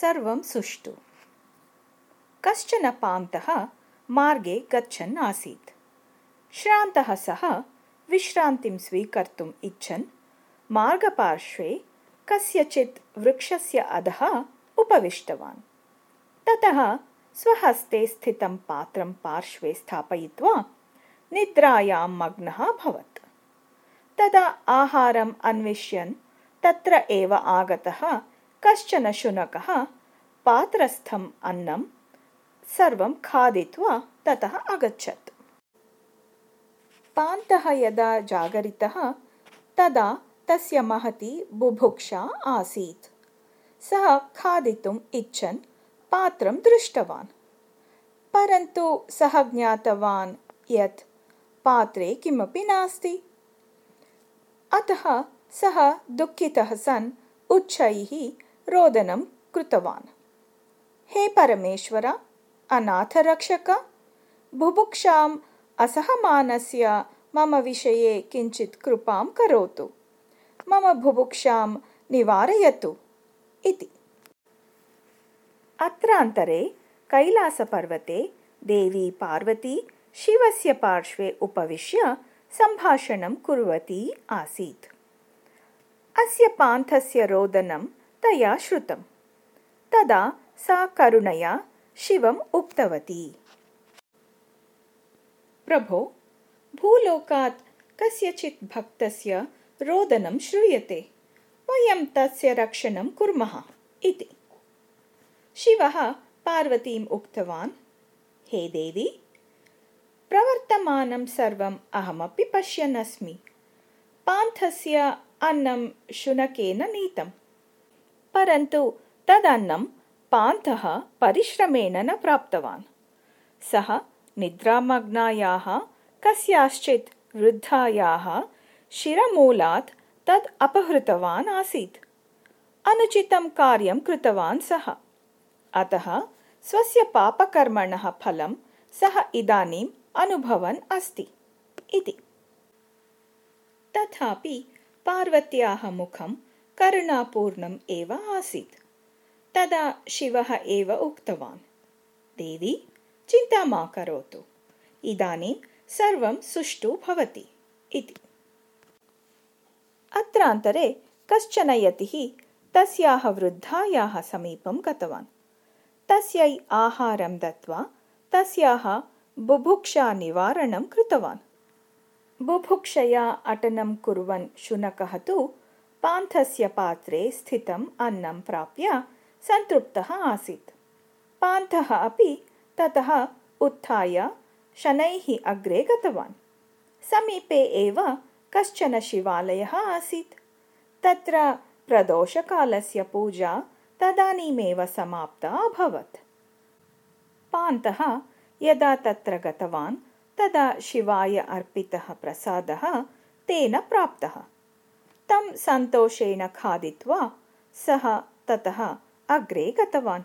सर्वं सुष्ठु कश्चन पान्तः मार्गे गच्छन् आसीत्। श्रान्तः सः विश्रान्तिं स्वीकर्तुम् इच्छन्। मार्गपार्श्वे कस्यचित् वृक्षस्य अधः उपविष्टवान्। ततः स्वहस्ते स्थितं पात्रं पार्श्वे स्थापयित्वा निद्रायां मग्नः अभवत्। तदा आहारम् अन्विष्यन् तत्र एव आगतः कश्चन शुनकः पात्रस्थम् अन्नं सर्वं खादित्वा ततः अगच्छत्। पान्तः यदा जागरितः तदा तस्य महती बुभुक्षा आसीत्। सः खादितुम् इच्छन् पात्रं दृष्टवान्। परन्तु सः ज्ञातवान् यत् पात्रे किमपि नास्ति। अतः सः दुःखितः सन् उच्चैः रोदनं कृतवान्। हे परमेश्वर अनाथरक्षक बुभुक्षाम् असहमानस्य मम विषये किञ्चित् कृपां करोतु। मम बुभुक्षां निवारयतु इति। अत्रान्तरे कैलासपर्वते देवी पार्वती शिवस्य पार्श्वे उपविश्य सम्भाषणं कुर्वती आसीत्। अस्य पान्थस्य रोदनं तया श्रुतं तदा सा करुणया शिवम् उक्तवती। प्रभो भूलोकात् कस्यचित् भक्तस्य रोदनं श्रूयते। वयं तस्य रक्षणं कुर्मः इति। शिवः पार्वतीम् उक्तवान् हे देवी प्रवर्तमानं सर्वम् अहमपि पश्यन् अस्मि। पान्थस्य अन्नं शुनकेन नीतम् परन्तु तदन्नं पान्थः परिश्रमेण न प्राप्तवान्। सः निद्रामग्नायाः कस्याश्चित् वृद्धायाः शिरमूलात् तद् अपहृतवान् आसीत्। अनुचितं कार्यं कृतवान् सः। अतः स्वस्य पापकर्मणः फलं सः इदानीम् अनुभवन् अस्ति इति। तथापि पार्वत्याः मुखं करुणापूर्णम् एव आसीत् तदा शिवः एव उक्तवान् देवी चिन्ता मा करोतु इदानीं सर्वं सुष्ठु भवति इति अत्रान्तरे कश्चन यतिः तस्याः वृद्धायाः समीपं गतवान् तस्यै आहारं दत्त्वा तस्याः बुभुक्षानिवारणं कृतवान् बुभुक्षया अटनं कुर्वन् शुनकः तु पान्थस्य पात्रे स्थितम् अन्नं प्राप्य सन्तृप्तः आसीत्। पान्थः अपि ततः उत्थाय शनैः अग्रे गतवान्। समीपे एव कश्चन शिवालयः आसीत्। तत्र प्रदोषकालस्य पूजा तदानीमेव समाप्ता अभवत्। पान्तः यदा तत्र गतवान् तदा शिवाय अर्पितः प्रसादः तेन प्राप्तः सन्तोषेण खादित्वा सः ततः अग्रे गतवान्